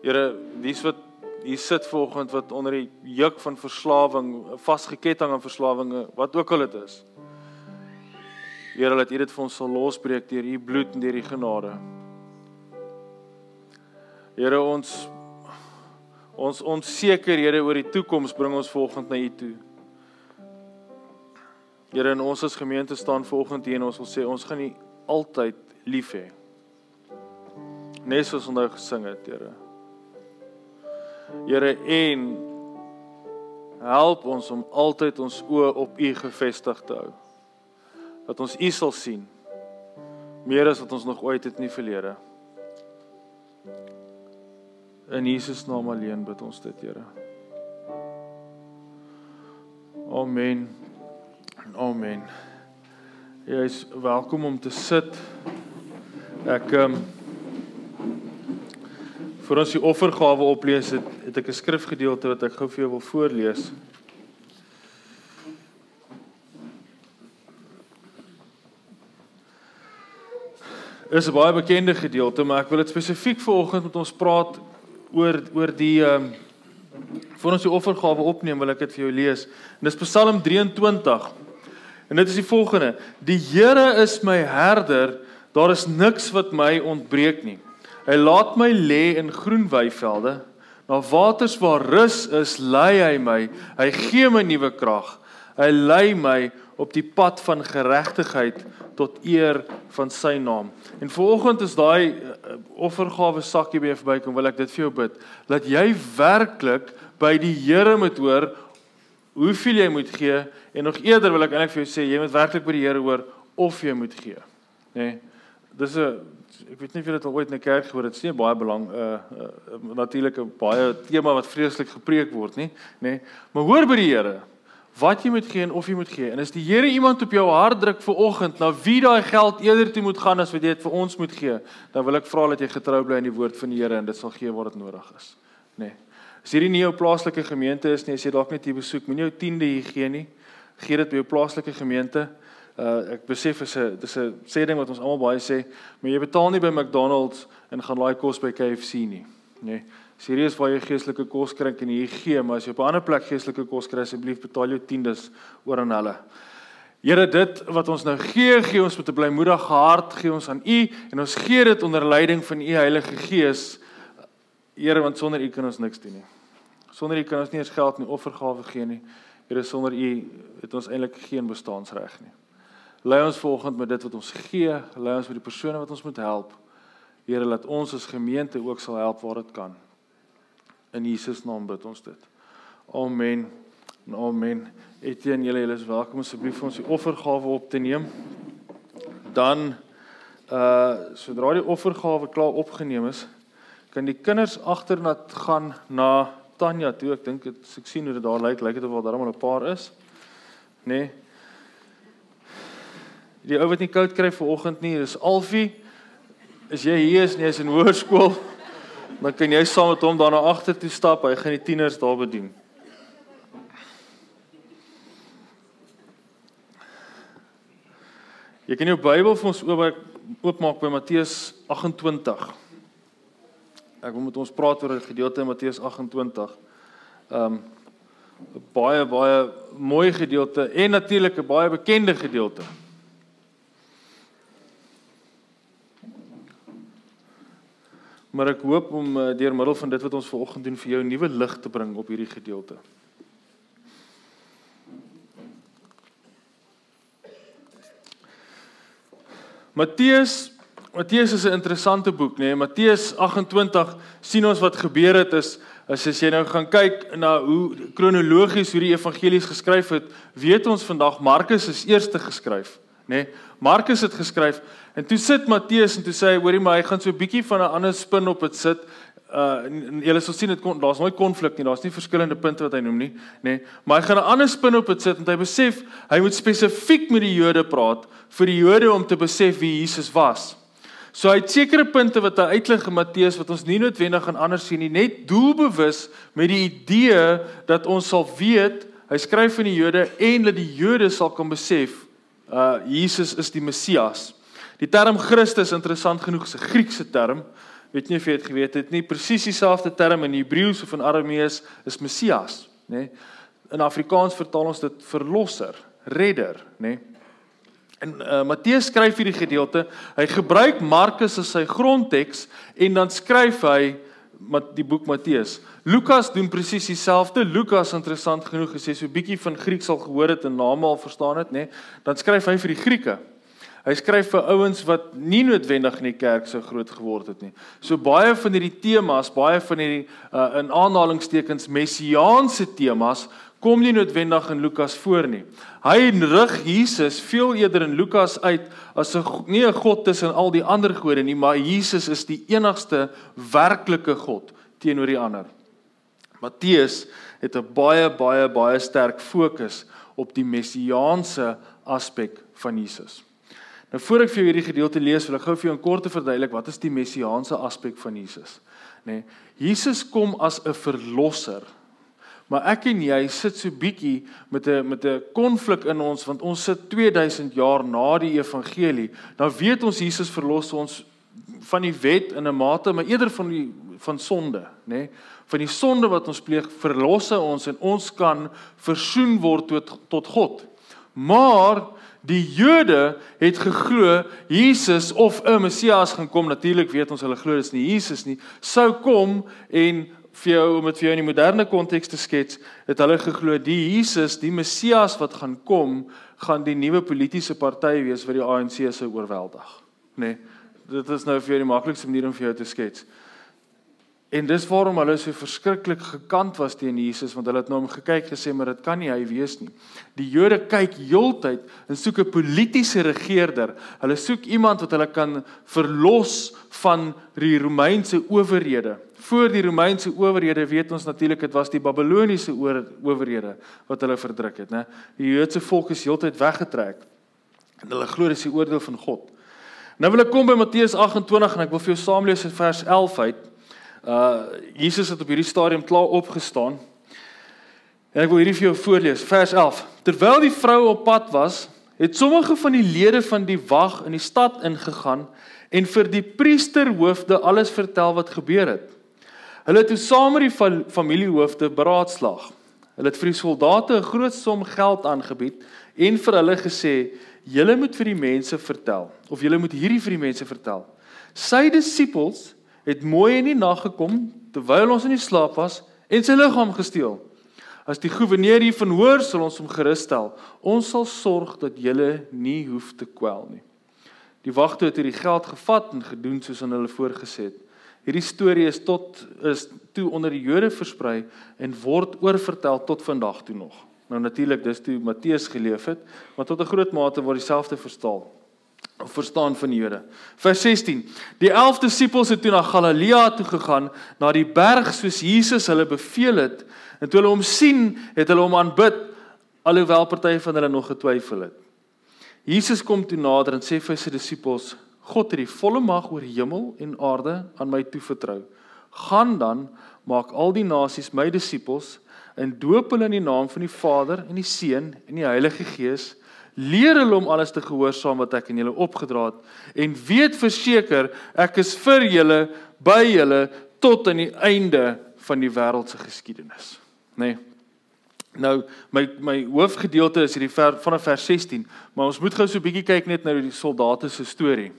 Here, wie's wat hier sit vanoggend wat onder die juk van verslawing, vasgeketting aan verslawing, wat ook al dit is. Here, laat U dit vir ons sal losbreek deur U bloed en deur U genade. Here, ons ons onsekerhede oor die toekoms bring ons volgende na U toe. Here, in ons as gemeente staan volgende hier en ons wil sê ons gaan U altyd lief hê. Net soos ons nou gesing het, Here. Here en help ons om altyd ons oë op U gefestig te hou. Dat ons U sal sien meer as wat ons nog ooit het in die verlede. In Jesus naam alleen bid ons dit, Here. Amen. Amen. Jy is welkom om te sit. Ek ehm um, vir ons die offergawe oplees het, het ek 'n skrifgedeelte wat ek gou vir jou wil voorlees. Is 'n baie bekende gedeelte, maar ek wil dit spesifiek vanoggend met ons praat oor oor die ehm um, vir ons die offergawe opneem, wil ek dit vir jou lees. En dis Psalm 23. En dit is die volgende: Die Here is my herder, daar is niks wat my ontbreek nie. Hy laat my lê in groen weivelde. Na waters waar rus is, lei hy my. Hy gee my nuwe krag. Hy lei my op die pad van geregtigheid tot eer van sy naam. En vanoggend is daai uh, offergawe sakkie by verbykom, wil ek dit vir jou bid. Laat jy werklik by die Here moet hoor hoeveel jy moet gee en nog eerder wil ek eintlik vir jou sê jy moet werklik by die Here hoor of jy moet gee. Nê? Nee, dis 'n ek weet nie of jy dit al ooit in 'n kerk gehoor het, dit is nie baie belang uh, uh natuurlik 'n baie tema wat vreeslik gepreek word nie, nê? Nee, maar hoor by die Here wat jy moet gee en of jy moet gee. En as die Here iemand op jou hart druk vir oggend na wie daai geld eerder toe moet gaan as wat jy dit vir ons moet gee, dan wil ek vra dat jy getrou bly aan die woord van die Here en dit sal gee wat dit nodig is, nê? Nee. As hierdie nie jou plaaslike gemeente is nie, as jy dalk net hier besoek, moenie jou 10de hier gee nie. Gee dit by jou plaaslike gemeente. Uh ek besef is 'n dis 'n sê ding wat ons almal baie sê, maar jy betaal nie by McDonald's en gaan laai kos by KFC nie, nê. Nee. Serieus waar jy geestelike kos kry en hier gee, maar as jy op 'n ander plek geestelike kos kry, asseblief betaal jou tiendes oor aan hulle. Here, dit wat ons nou gee, gee ons met 'n blymoedige hart, gee ons aan U en ons gee dit onder leiding van U Heilige Gees. Here, want sonder U kan ons niks doen nie. Sonder U kan ons nie eens geld nie offergawe gee nie. Here, sonder U het ons eintlik geen bestaansreg nie. Lei ons volgens met dit wat ons gee, lei ons met die persone wat ons moet help. Here, laat ons as gemeente ook sal help waar dit kan. In Jesus naam bid ons dit. Amen. Amen. Etienne, julle is welkom asseblief vir ons die offergawe op te neem. Dan uh sodra die offergawe klaar opgeneem is, kan die kinders agternat gaan na Tanya toe. Ek dink dit ek sien hoe dit daar lyk, lyk dit of daar almal 'n paar is. Nê? Nee. Die ou wat nie koud kry vir oggend nie, dis Alfie. As jy hier is, nie is in hoërskool, dan kan jy saam met hom daar na agter toe stap. Hy gaan die tieners daar bedien. Jy kan jou Bybel vir ons oop oopmaak by Matteus 28. Ek wil met ons praat oor 'n gedeelte in Matteus 28. Ehm um, baie baie mooi gedeelte en natuurlik 'n baie bekende gedeelte. Maar ek hoop om uh, deur middel van dit wat ons vanoggend doen vir jou 'n nuwe lig te bring op hierdie gedeelte. Matteus Matteus is 'n interessante boek, nê? Nee? Matteus 28 sien ons wat gebeur het is as as jy nou gaan kyk na hoe kronologies hoe die evangelies geskryf het, weet ons vandag Markus is eerste geskryf, nê? Nee? Markus het geskryf en toe sit Matteus en toe sê hy, hoorie maar hy gaan so 'n bietjie van 'n ander spin op dit sit. Uh julle sal sien dit kon daar's nooit konflik nie, daar's nie verskillende punte wat hy noem nie, nê? Nee? Maar hy gaan 'n ander spin op dit sit en hy besef hy moet spesifiek met die Jode praat vir die Jode om te besef wie Jesus was. So hy het sekere punte wat hy uitlig in Matteus wat ons nie noodwendig gaan anders sien nie, net doelbewus met die idee dat ons sal weet, hy skryf vir die Jode en dat die Jode sal kan besef uh Jesus is die Messias. Die term Christus interessant genoeg is 'n Griekse term. weet nie of jy dit geweet het nie, presies dieselfde term in Hebreëus of in Aramees is Messias, nê? In Afrikaans vertaal ons dit verlosser, redder, nê? En uh, Matteus skryf hierdie gedeelte. Hy gebruik Markus as sy grondteks en dan skryf hy die boek Matteus. Lukas doen presies dieselfde. Lukas interessant genoeg gesê so bietjie van Grieks al gehoor het en name al verstaan het, nê? Dan skryf hy vir die Grieke. Hy skryf vir ouens wat nie noodwendig in die kerk so groot geword het nie. So baie van hierdie temas, baie van hierdie uh, in aanhalingstekens messiaanse temas kom nie noodwendig in Lukas voor nie. Hy rig Jesus veel eerder in Lukas uit as 'n nie 'n god tussen al die ander gode nie, maar Jesus is die enigste werklike god teenoor die ander. Matteus het 'n baie baie baie sterk fokus op die messiaanse aspek van Jesus. Nou voor ek vir hierdie gedeelte lees, wil ek gou vir jou 'n kort verduidelik wat is die messiaanse aspek van Jesus. Nê? Nee, Jesus kom as 'n verlosser. Maar ek en jy sit so bietjie met 'n met 'n konflik in ons want ons sit 2000 jaar na die evangelie. Dan weet ons Jesus verlos ons van die wet in 'n mate, maar eerder van die van sonde, nê? Nee? Van die sonde wat ons pleeg, verlos hy ons en ons kan versoen word tot tot God. Maar Die Jode het geglo Jesus of 'n Messias gaan kom. Natuurlik weet ons hulle glo dis nie Jesus nie. Sou kom en vir jou om dit vir jou in die moderne konteks te skets, het hulle geglo die Jesus, die Messias wat gaan kom, gaan die nuwe politieke party wees wat die ANC sou oorweldig. Nê. Nee, dit is nou vir jou die maklikste manier om vir jou te skets. En dis waarom hulle so verskriklik gekant was teen Jesus want hulle het na nou hom gekyk gesê maar dit kan nie hy wees nie. Die Jode kyk heeltyd en soek 'n politieke regerder. Hulle soek iemand wat hulle kan verlos van die Romeinse owerhede. Voor die Romeinse owerhede weet ons natuurlik dit was die Babiloniese owerhede wat hulle verdruk het, né? Die Joodse volk is heeltyd weggetrek. En hulle glo dis die oordeel van God. Nou wil ek kom by Matteus 28 en ek wil vir jou saam lees in vers 11 uit. Uh Jesus het op hierdie stadium klaar opgestaan. En ek wil hierdie vir jou voorlees, vers 11. Terwyl die vrou op pad was, het sommige van die lede van die wag in die stad ingegaan en vir die priesterhoofde alles vertel wat gebeur het. Hulle het toe saam met die familiehoofde beraadslaag. Hulle het vir die soldate 'n groot som geld aangebied en vir hulle gesê: "Julle moet vir die mense vertel of julle moet hierdie vir die mense vertel. Sy disippels het mooi in die nag gekom terwyl ons in die slaap was en sy liggaam gesteel. As die goewerneur hiervan hoor, sal ons hom gerus stel. Ons sal sorg dat jy nie hoef te kwel nie. Die wagte het hierdie geld gevat en gedoen soos aan hulle voorgesê het. Hierdie storie is tot is toe onder die Jode versprei en word oorvertel tot vandag toe nog. Nou natuurlik dis toe Matteus geleef het, maar tot 'n groot mate word dieselfde verstaan of verstaan van die Jode. Vers 16. Die 11 disippels het toe na Galilea toe gegaan, na die berg soos Jesus hulle beveel het, en toe hulle hom sien, het hulle hom aanbid, alhoewel party van hulle nog getwyfel het. Jesus kom toe nader en sê vir sy disippels: "God het die volle mag oor hemel en aarde aan my toevertrou. Gaan dan, maak al die nasies my disippels en doop hulle in die naam van die Vader en die Seun en die Heilige Gees." leer hulle om alles te gehoorsaam wat ek aan julle opgedra het en weet verseker ek is vir julle by julle tot aan die einde van die wêreld se geskiedenis nê nee. nou my my hoofgedeelte is hierdie ver, vanaf vers 16 maar ons moet gou so 'n bietjie kyk net na die soldate se storie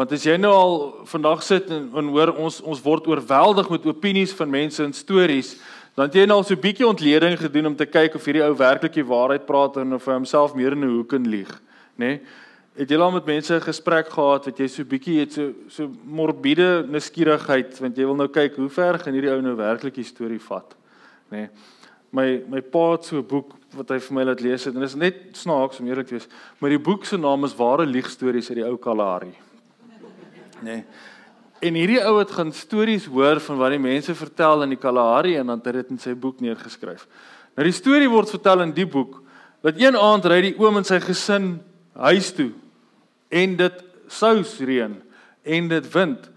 want as jy nou al vandag sit en, en hoor ons ons word oorweldig met opinies van mense en stories Dan het jy nou so 'n bietjie ontleding gedoen om te kyk of hierdie ou werklik die waarheid praat en of hy homself meer in 'n hoek en lieg, nê? Nee? Het jy al met mense 'n gesprek gehad wat jy so 'n bietjie het so so morbiede nuuskierigheid want jy wil nou kyk hoe ver gaan hierdie ou nou werklik die storie vat, nê? Nee? My my pa het so 'n boek wat hy vir my laat lees het en dit is net snaaks om eerlik te wees, maar die boek se naam is Ware Liegstories uit die ou Kalahari. Nê? Nee? En hierdie ou het gaan stories hoor van wat die mense vertel in die Kalahari en dan het hy dit in sy boek neergeskryf. Nou die storie word vertel in die boek dat een aand ry die oom en sy gesin huis toe en dit sous reën en dit wind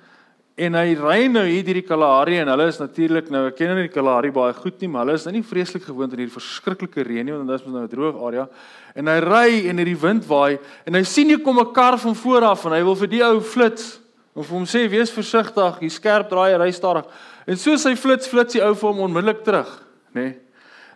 en hy ry nou hier deur die Kalahari en hulle is natuurlik nou ek ken nie die Kalahari baie goed nie maar hulle is nou nie vreeslik gewoond aan hierdie verskriklike reën nie want dit is mos nou 'n droë area en hy ry en hierdie wind waai en hy sien hier kom 'n kar van voor af en hy wil vir die ou flits Of hom sê wees versigtig, jy skerp draai ry stadig. En so sy flits flits die ou vir hom onmiddellik terug, nê? Nee.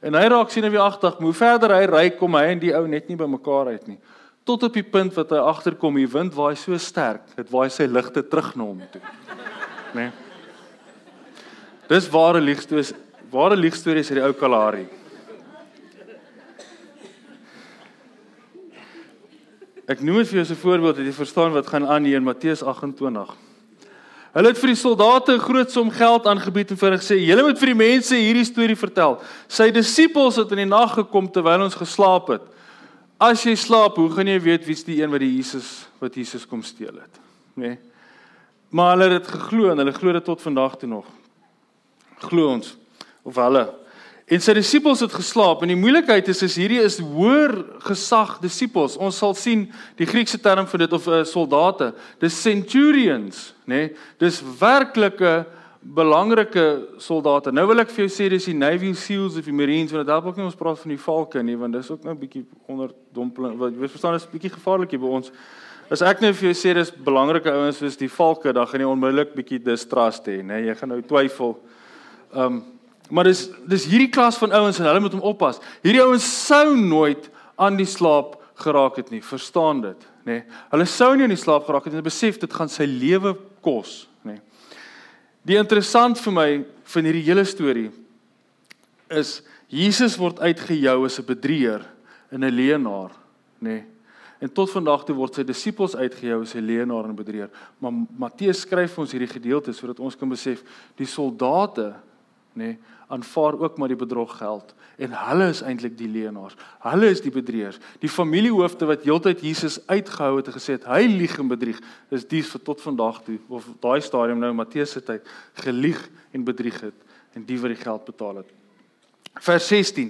En hy raak sien die agterdag, hoe verder hy ry, kom hy en die ou net nie by mekaar uit nie. Tot op die punt wat hy agterkom, die wind waai so sterk, dit waai sy ligte terug na hom toe. Nê? Nee. Dis ware liegstories, ware liegstories uit die ou Kalahari. Ek noem dit vir jou as 'n voorbeeld dat jy verstaan wat gaan aan hier in Matteus 28. Hulle het vir die soldate 'n groot som geld aangebied en vir hulle gesê: "Julle moet vir die mense hierdie storie vertel. Sy disippels het in die nag gekom terwyl ons geslaap het. As jy slaap, hoe gaan jy weet wie's die een wat die Jesus wat Jesus kom steel het?" Nê? Nee. Maar hulle het dit geglo en hulle glo dit tot vandag toe nog. Glo ons of hulle En sy disippels het geslaap en die moeilikheid is is hierdie is hoër gesag disippels. Ons sal sien die Griekse term vir dit of 'n uh, eh, soldate, dis centurions, nê? Nee? Dis werklike belangrike soldate. Nou wil ek vir jou sê dis die Navy SEALs of die Marines want dit help ook nie ons praat van die valke nie want dis ook nou 'n bietjie onder dompeling. Wat jy verstaan is 'n bietjie gevaarlik hier by ons. As ek nou vir jou sê dis belangrike ouens soos die valke, dan gaan jy onmiddellik bietjie distrust hê, nê? Nee? Jy gaan nou twyfel. Ehm um, Maar dis dis hierdie klas van ouens en hulle moet hom oppas. Hierdie ouens sou nooit aan die slaap geraak het nie. Verstaan dit, nê? Nee. Hulle sou nie aan die slaap geraak het nie. Hulle besef dit gaan sy lewe kos, nê? Nee. Die interessant vir my van hierdie hele storie is Jesus word uitgejou as 'n bedrieger en 'n leienaar, nê? Nee. En tot vandag toe word sy disippels uitgejou as 'n leienaar en 'n bedrieger. Maar Matteus skryf ons hierdie gedeelte sodat ons kan besef die soldate, nê, nee, aanvaar ook maar die bedrog geld en hulle is eintlik die leenaars. Hulle is die bedrieërs. Die familiehoofde wat heeltyd Jesus uitgehou het en gesê het hy lieg en bedrieg, is die vir tot vandag toe of daai stadium nou Matteus se tyd gelieg en bedrieg het en die wat die geld betaal het. Vers 16.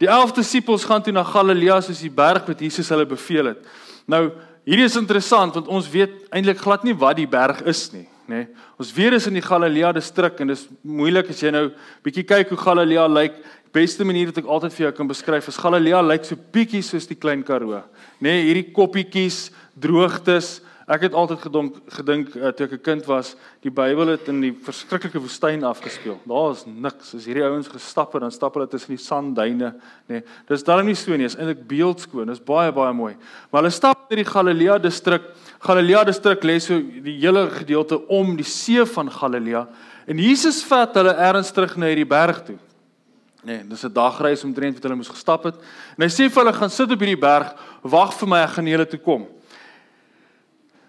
Die 11 disippels gaan toe na Galilea soos die berg wat Jesus hulle beveel het. Nou, hierdie is interessant want ons weet eintlik glad nie wat die berg is nie nê. Nee. Ons weer is in die Galilea distrik en dis moeilik as jy nou bietjie kyk hoe Galilea lyk. Beste manier wat ek altyd vir jou kan beskryf is Galilea lyk so bietjie soos die klein Karoo. Nê, nee, hierdie koppietjies, droogtes, Ek het altyd gedink gedink uh, toe ek 'n kind was, die Bybel het in die verskriklike woestyn afgespeel. Daar is niks. As hierdie ouens gestap het, dan stap hulle tussen die sandduine, nê. Nee, dis darem nie so nie, is eintlik beeldskoon. Dis baie baie mooi. Maar hulle stap deur die Galilea distrik. Galilea distrik lê so die hele gedeelte om die see van Galilea. En Jesus vat hulle ergens terug na hierdie berg toe. Nee, dis 'n dagreis omtrent wat hulle moes gestap het. En hy sê vir hulle gaan sit op hierdie berg, wag vir my, ek gaan julle toe kom.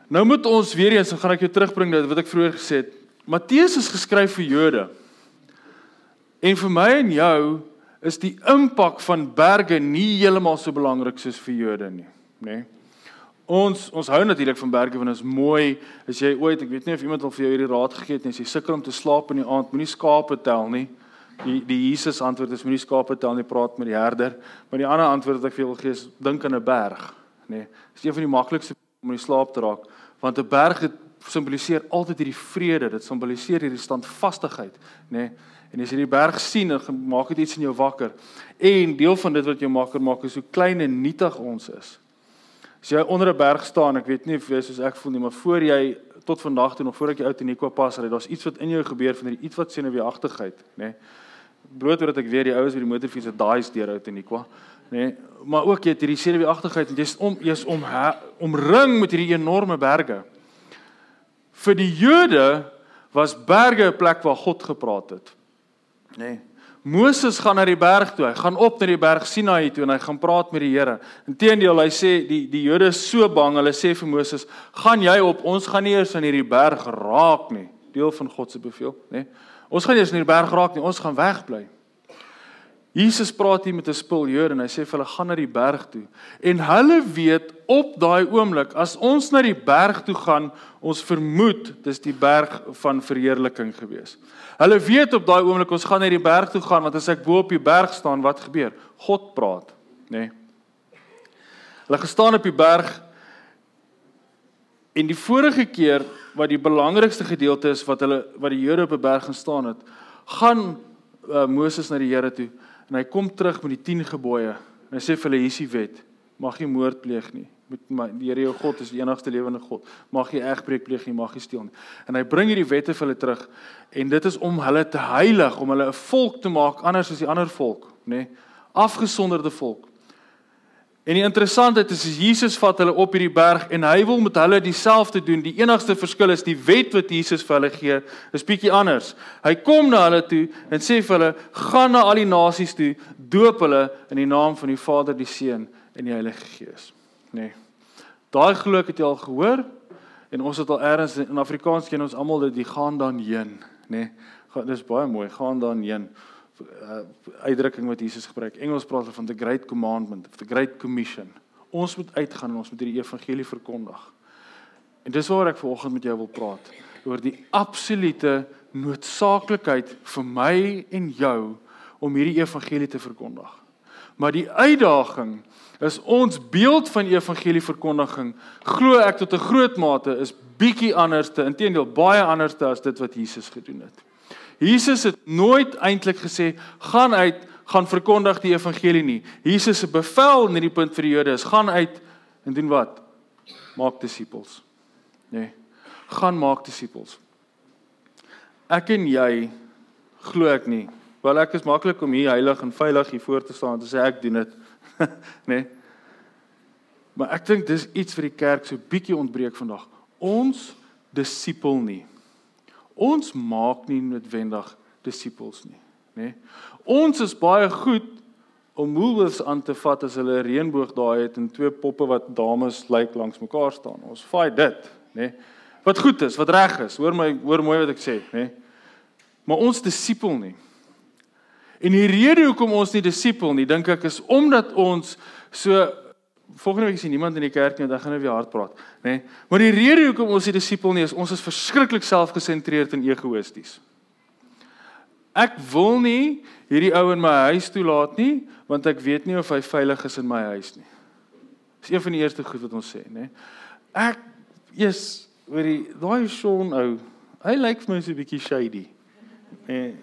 Nou moet ons weer eens, gaan ek jou terugbring na wat ek vroeër gesê het. Matteus is geskryf vir Jode. En vir my en jou is die impak van berge nie heeltemal so belangrik soos vir Jode nie, nê? Nee. Ons ons hou natuurlik van berge want dit is mooi. As jy ooit, ek weet nie of iemand al vir jou hierdie raad gegee het nie, as jy sukkel om te slaap in die aand, moenie skape tel nie. Die die Jesus antwoord is moenie skape tel nie, praat met die herder. Maar die ander antwoord wat ek vir jou wil gee is dink aan 'n berg, nê? Nee. Dis een van die maklikste om in slaap te raak want 'n berg simboliseer altyd hierdie vrede, dit simboliseer hierdie standvastigheid, nê? Nee? En as jy die berg sien, dan maak dit iets in jou wakker. En deel van dit wat jou wakker maak is hoe klein en nietig ons is. As jy onder 'n berg staan, ek weet nie of jy soos ek voel nie, maar voor jy tot vandag toe nog voordat jy uit in Nico pas ry, daar's iets wat in jou gebeur van hierdie iets wat senuweeagtigheid, nê? Nee? Brood wat ek weer die oues met die motorfiets het daai is deur uit in Nico nê? Nee, maar ook jy het hierdie senuweeagtigheid en jy's om jy's om omring met hierdie enorme berge. Vir die Jode was berge 'n plek waar God gepraat het. Nê? Nee. Moses gaan na die berg toe. Hy gaan op na die berg Sinaï toe en hy gaan praat met die Here. Inteendeel, hy sê die die Jode is so bang. Hulle sê vir Moses, "Gaan jy op? Ons gaan nie eers aan hierdie berg raak nie." Deel van God se bevel, nê? Nee. Ons gaan nie eers aan hierdie berg raak nie. Ons gaan wegbly. Jesus praat hier met 'n spul Jode en hy sê vir hulle gaan na die berg toe. En hulle weet op daai oomblik as ons na die berg toe gaan, ons vermoed dis die berg van verheerliking gewees. Hulle weet op daai oomblik ons gaan na die berg toe gaan want as ek bo op die berg staan, wat gebeur? God praat, nê? Nee. Hulle gestaan op die berg en die vorige keer wat die belangrikste gedeelte is wat hulle wat die Jode op 'n berg gestaan het, gaan uh, Moses na die Here toe en hy kom terug met die 10 gebooie. En hy sê vir hulle hier's die wet. Mag jy moord pleeg nie. met my die Here jou God is die enigste lewende God. Mag jy egbreek pleeg nie, mag jy steel nie. En hy bring hierdie wette vir hulle terug en dit is om hulle te heilig, om hulle 'n volk te maak anders as die ander volk, nê? Nee? Afgesonderde volk. En die interessantheid is, is Jesus vat hulle op hierdie berg en hy wil met hulle dieselfde doen. Die enigste verskil is die wet wat Jesus vir hulle gee, is bietjie anders. Hy kom na hulle toe en sê vir hulle: "Gaan na al die nasies toe, doop hulle in die naam van die Vader, die Seun en die Heilige Gees." Nê. Nee. Daai glo ek het jy al gehoor en ons het al eers in Afrikaans ken ons almal dit gaan dan heen, nê. Nee. Dis baie mooi, gaan dan heen uh, uitdrukking wat Jesus gebruik. Engels praat hulle van the great commandment, the great commission. Ons moet uitgaan en ons moet hierdie evangelie verkondig. En dis waar ek vanoggend met jou wil praat oor die absolute noodsaaklikheid vir my en jou om hierdie evangelie te verkondig. Maar die uitdaging is ons beeld van evangelie verkondiging glo ek tot 'n groot mate is bietjie anderste, inteendeel baie anderste as dit wat Jesus gedoen het. Jesus het nooit eintlik gesê gaan uit gaan verkondig die evangelie nie. Jesus se bevel in hierdie punt vir die Jode is gaan uit en doen wat? Maak disippels. Nee. Gaan maak disippels. Ek en jy glo ek nie. Wel ek is maklik om hier heilig en veilig hier voor te staan en te sê ek doen dit. nee. Maar ek dink dis iets vir die kerk so bietjie ontbreek vandag. Ons disipel nie. Ons maak nie noodwendig disippels nie, nê? Ons is baie goed om Woolworths aan te vat as hulle 'n reënboog daai het en twee poppe wat dames lyk langs mekaar staan. Ons fight dit, nê? Wat goed is, wat reg is. Hoor my, hoor mooi wat ek sê, nê? Maar ons disipel nie. En die rede hoekom ons nie disipel nie, dink ek is omdat ons so volgende week is niemand in die kerk nie, dan gaan ek weer hard praat, nê? Nee? Maar die rede hoekom ons die disipel nie is, ons is verskriklik selfgesentreerd en egoïsties. Ek wil nie hierdie ou in my huis toelaat nie, want ek weet nie of hy veilig is in my huis nie. Dis een van die eerste goed wat ons sê, nê? Ek is oor die daai Sean ou. Hy lyk vir my so 'n bietjie shady. En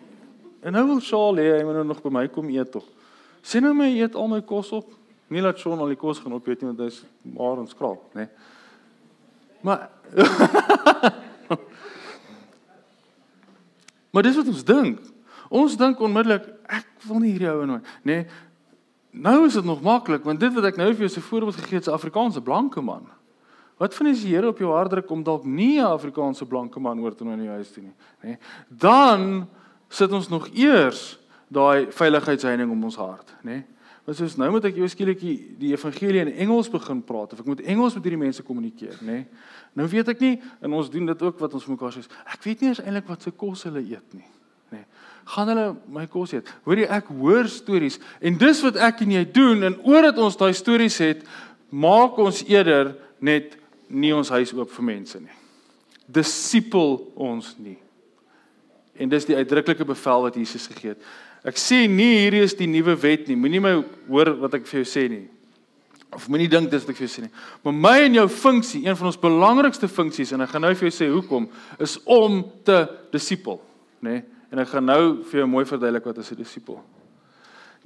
en nou wil Shaal hê hy moet nou nog by my kom eet tog. Sien nou my eet al my kos op. Nie laat Sean al die kos gaan opeet nie want hy's maar ons kraal, nê. Nee. Maar Maar dis wat ons dink. Ons dink onmiddellik ek wil nie hierdie ou nou, nê. Nee. Nou is dit nog maklik want dit wat ek nou vir jou se voorbeeld gegee het, 'n Afrikaanse blanke man. Wat van as die Here op jou hart druk om dalk nie 'n Afrikaanse blanke man oor te neem in jou huis toe nie, nê? Nee. Dan sit ons nog eers daai veiligheidsheining om ons hart, nê? Nee. Want soos nou moet ek jou skielik die evangelie in Engels begin praat of ek moet Engels met hierdie mense kommunikeer, nê? Nee? Nou weet ek nie en ons doen dit ook wat ons mekaar sê. Ek weet nie eintlik wat se kos hulle eet nie, nê? Nee? Gaan hulle my kos eet? Hoor jy ek hoor stories en dis wat ek en jy doen en omdat ons daai stories het, maak ons eerder net nie ons huis oop vir mense nie. Disipel ons nie. En dis die uitdruklike bevel wat Jesus gegee het. Ek sê nie hierdie is die nuwe wet nie. Moenie my hoor wat ek vir jou sê nie. Of moenie dink dis wat ek vir jou sê nie. Maar my en jou funksie, een van ons belangrikste funksies en ek gaan nou vir jou sê hoekom, is om te disipel, nê? Nee? En ek gaan nou vir jou mooi verduidelik wat is 'n disipel.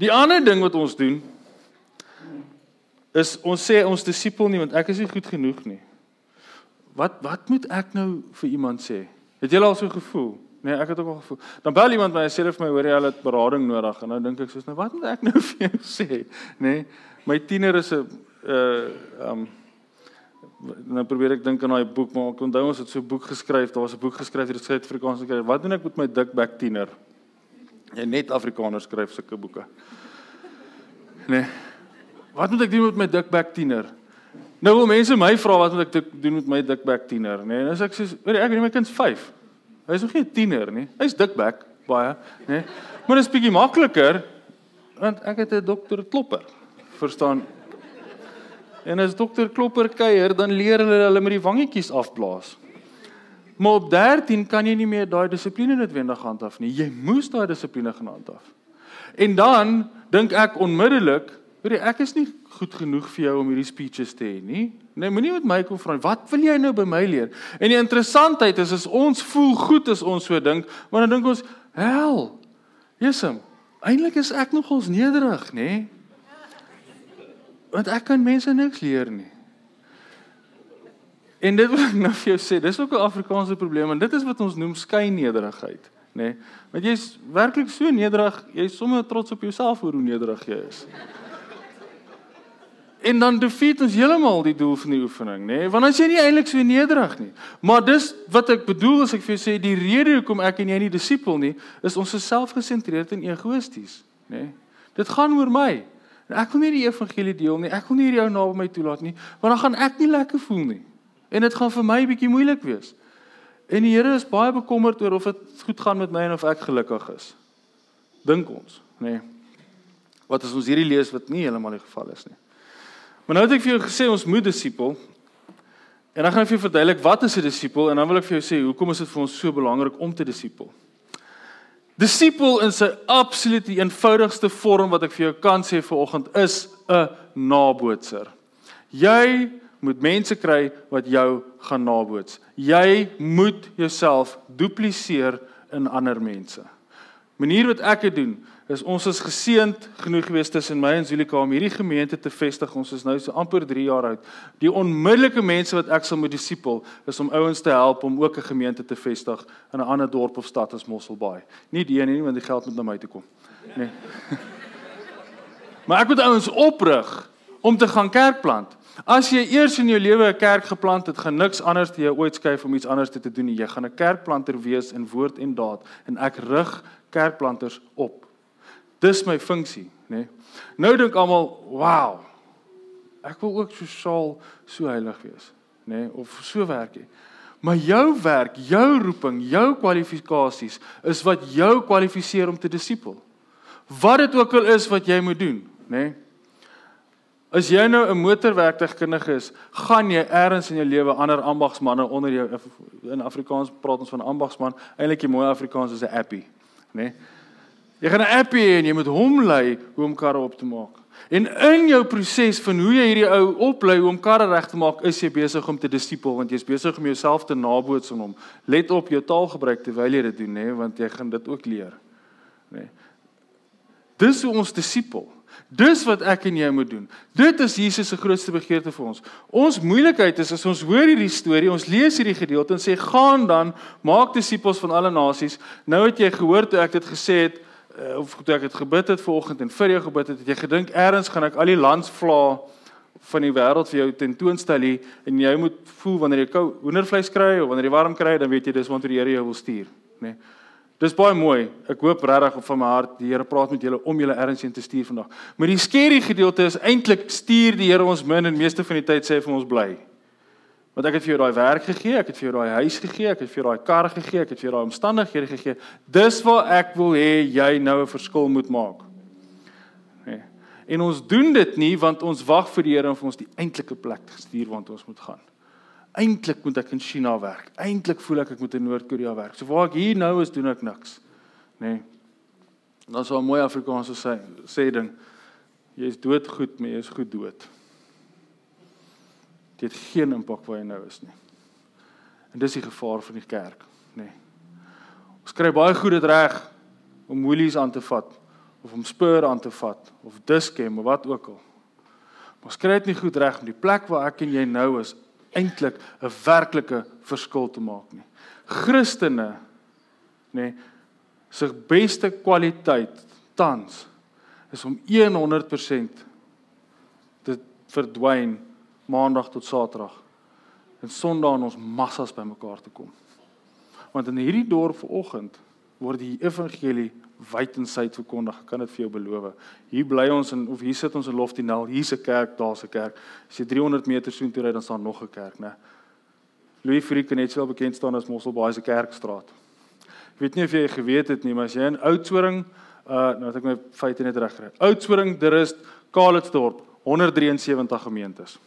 Die ander ding wat ons doen is ons sê ons disipel nie want ek is nie goed genoeg nie. Wat wat moet ek nou vir iemand sê? Het jy al so gevoel? Nee, ek het ook al gevoel. Dan bel iemand my en sê vir my hoor jy al het berading nodig en nou dink ek soos nou wat moet ek nou vir jou sê, nê? Nee, my tiener is 'n uh um nou probeer ek dink aan daai boek maar ek onthou ons het so 'n boek geskryf, daar was 'n boek geskryf deur skryf Afrikaans gekry. Wat doen ek met my dik back tiener? En net Afrikaners skryf sulke boeke. Nee. Wat moet ek doen met my dik back tiener? Nou wil mense my vra wat moet ek doen met my dik back tiener, nê? Nee, en as ek sê, ek het my kind 5. Hy's nog nie 'n tiener nie. Hy's dikbek baie, nê? Maar dit is bietjie makliker want ek het 'n dokter Klopper. Verstaan? En as dokter Klopper kuier, dan leer hulle hulle met die wangetjies afblaas. Maar op 13 kan jy nie meer daai dissipline noodwendig handhaaf nie. Jy moes daai dissipline gaan handhaaf. En dan dink ek onmiddellik Weet jy, ek is nie goed genoeg vir jou om hierdie speeches te hê nie. Nee, moenie met my kom vra wat wil jy nou by my leer? En die interessantheid is as ons voel goed as ons so dink, maar dan dink ons, "Hel. Jesem, eintlik is ek nogals nederig, nê?" Want ek kan mense niks leer nie. En dit wil ek nou vir jou sê, dis ook 'n Afrikaanse probleem en dit is wat ons noem skynederigheid, nê? Nee? Want jy's werklik so nederig, jy's sommer trots op jouself hoe nederig jy is. En dan defeat ons heeltemal die doel van die oefening, nê? Nee? Want as jy nie eintlik so nederig nie. Maar dis wat ek bedoel as ek vir jou sê die rede hoekom ek en jy nie disipel nie, is ons is selfgesentreerd en egoïsties, nê? Nee? Dit gaan oor my. En ek wil nie die evangelie deel nie. Ek wil nie jou naby my toelaat nie, want dan gaan ek nie lekker voel nie. En dit gaan vir my 'n bietjie moeilik wees. En die Here is baie bekommerd oor of dit goed gaan met my en of ek gelukkig is. Dink ons, nê? Nee. Wat as ons hierdie lees wat nie heeltemal die geval is nie. Maar nou het ek vir jou gesê ons moet disipel. En dan gaan ek vir jou verduidelik wat is 'n disipel en dan wil ek vir jou sê hoekom is dit vir ons so belangrik om te disipel. Disipel in sy absolute eenvoudigste vorm wat ek vir jou kan sê vanoggend is 'n nabootser. Jy moet mense kry wat jou gaan naboots. Jy moet jouself dupliseer in ander mense. Manier wat ek dit doen is ons is geseënd genoeg geweest tussen my en Zulika om hierdie gemeente te vestig. Ons is nou so amper 3 jaar oud. Die onmiddellike mense wat ek sal moet disipel is om ouens te help om ook 'n gemeente te vestig in 'n ander dorp of stad as Mosselbaai. Nie die een nie want die geld moet na my toe kom. Nee. maar ek moet ouens oprig om te gaan kerk plant. As jy eers in jou lewe 'n kerk geplant het, gaan niks anders te jou ooit skuif om iets anders te, te doen nie. Jy gaan 'n kerkplanter wees in woord en daad en ek rig kerkplanters op. Dis my funksie, nê. Nee. Nou dink almal, "Wow. Ek wil ook sosiaal so heilig wees." Nê, nee, of so werk jy. Maar jou werk, jou roeping, jou kwalifikasies is wat jou kwalifiseer om te disipel. Wat dit ook al is wat jy moet doen, nê. Nee. As jy nou 'n motorwerktuigkundige is, gaan jy eers in jou lewe ander ambagsmanne onder jou in Afrikaans praat ons van ambagsman, eintlik die mooi Afrikaans is 'n appie, nê. Nee. Jy gaan 'n app hê en jy moet hom lei hoe om karre op te maak. En in jou proses van hoe jy hierdie ou oplei om karre reg te maak, is jy besig om te disipel want jy's besig om jouself te naboots aan hom. Let op jou taalgebruik terwyl jy dit doen, nê, want jy gaan dit ook leer. Nê. Dis hoe ons disipel. Dis wat ek en jy moet doen. Dit is Jesus se grootste begeerte vir ons. Ons moeilikheid is as ons hoor hierdie storie, ons lees hierdie gedeelte en sê gaan dan maak disippels van alle nasies. Nou het jy gehoor toe ek dit gesê het, uh, of toe ek het gebid het vanoggend en vir jou gebid het, het jy gedink eers gaan ek al die landsvla van die wêreld vir jou tentoonstel hier en jy moet voel wanneer jy kou hoendervleis kry of wanneer jy warm kry, dan weet jy dis waantoe die Here jou wil stuur, nê. Nee. Dis baie mooi. Ek hoop regtig op van my hart die Here praat met julle om julle erns heen te stuur vandag. Maar die skerry gedeelte is eintlik stuur die Here ons min en meeste van die tyd sê hy vir ons bly. Want ek het vir jou daai werk gegee, ek het vir jou daai huis gegee, ek het vir jou daai kar gegee, ek het vir jou daai omstandighede gegee. Dis waar ek wil hê jy nou 'n verskil moet maak. Nee. En ons doen dit nie want ons wag vir die Here om vir ons die eintlike plek te stuur waar ons moet gaan. Eintlik moet ek in China werk. Eintlik voel ek ek moet in Noord-Korea werk. So waar ek hier nou is, doen ek niks. Nê. Nee. Dan so 'n mooi Afrikaanse sê, sê ding. Jy is dood goed, maar jy is goed dood. Dit het geen impak waar jy nou is nie. En dis die gevaar van die kerk, nê. Nee. Ons kry baie goed dit reg om woolies aan te vat of om spur aan te vat of diskem of wat ook al. Maar ons kry dit nie goed reg om die plek waar ek en jy nou is eintlik 'n werklike verskil te maak nie. Christene nê se beste kwaliteit tans is om 100% te verdwyn maandag tot saterdag en sonderdag aan ons massas bymekaar te kom. Want in hierdie dorp vanoggend word die evangelie wyd en suid verkondig, kan dit vir jou beloof. Hier bly ons in of hier sit ons in Loftinel, hier's 'n kerk, daar's 'n kerk. As jy 300 meter soontoe ry, dan staan nog 'n kerk, né? Louis Freek kan net so bekend staan as Mosselbaai se kerkstraat. Ek weet nie of jy geweet het nie, maar as jy in Oudtshoorn, uh nou het ek my feite net reg gekry. Oudtshoorn, daar is Kalitsdorp, 173 gemeentes.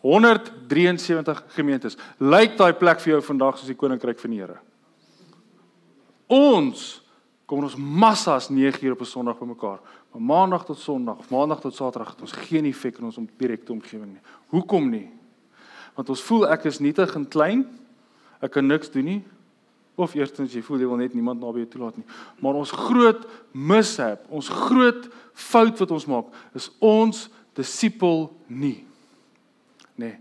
173 gemeentes. Lyk daai plek vir jou vandag soos die koninkryk van die Here? Ons kom ons massas 9 uur op 'n Sondag bymekaar. Van Maandag tot Sondag, Maandag tot Saterdag het ons geen effek in ons direkte omgewing nie. Hoekom nie? Want ons voel ek is nietig en klein. Ek kan niks doen nie. Of eerstens jy voel jy wil net niemand naby jou toelaat nie. Maar ons groot mishap, ons groot fout wat ons maak, is ons disipel nie nê. Nee.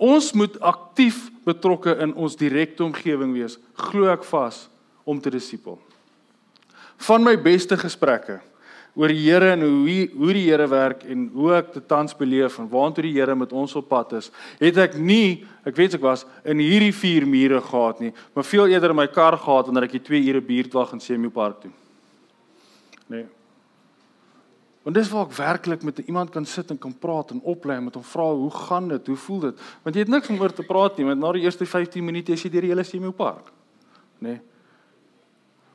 Ons moet aktief betrokke in ons direkte omgewing wees, glo ek vas om te disipel. Van my beste gesprekke oor die Here en hoe hoe die Here werk en hoe ek dit tans beleef en waartoe die Here met ons op pad is, het ek nie, ek weet ek was in hierdie vier mure gehad nie, maar veel eerder in my kar gehad wanneer ek die 2 ure buurtwag in Semio Park toe. Nee. Want dis waar ek werklik met iemand kan sit en kan praat en oplei met hom vra hoe gaan dit? Hoe voel dit? Want jy het niks om oor te praat nie, want na die eerste 15 minute is jy deur die hele Semio Park. Nee.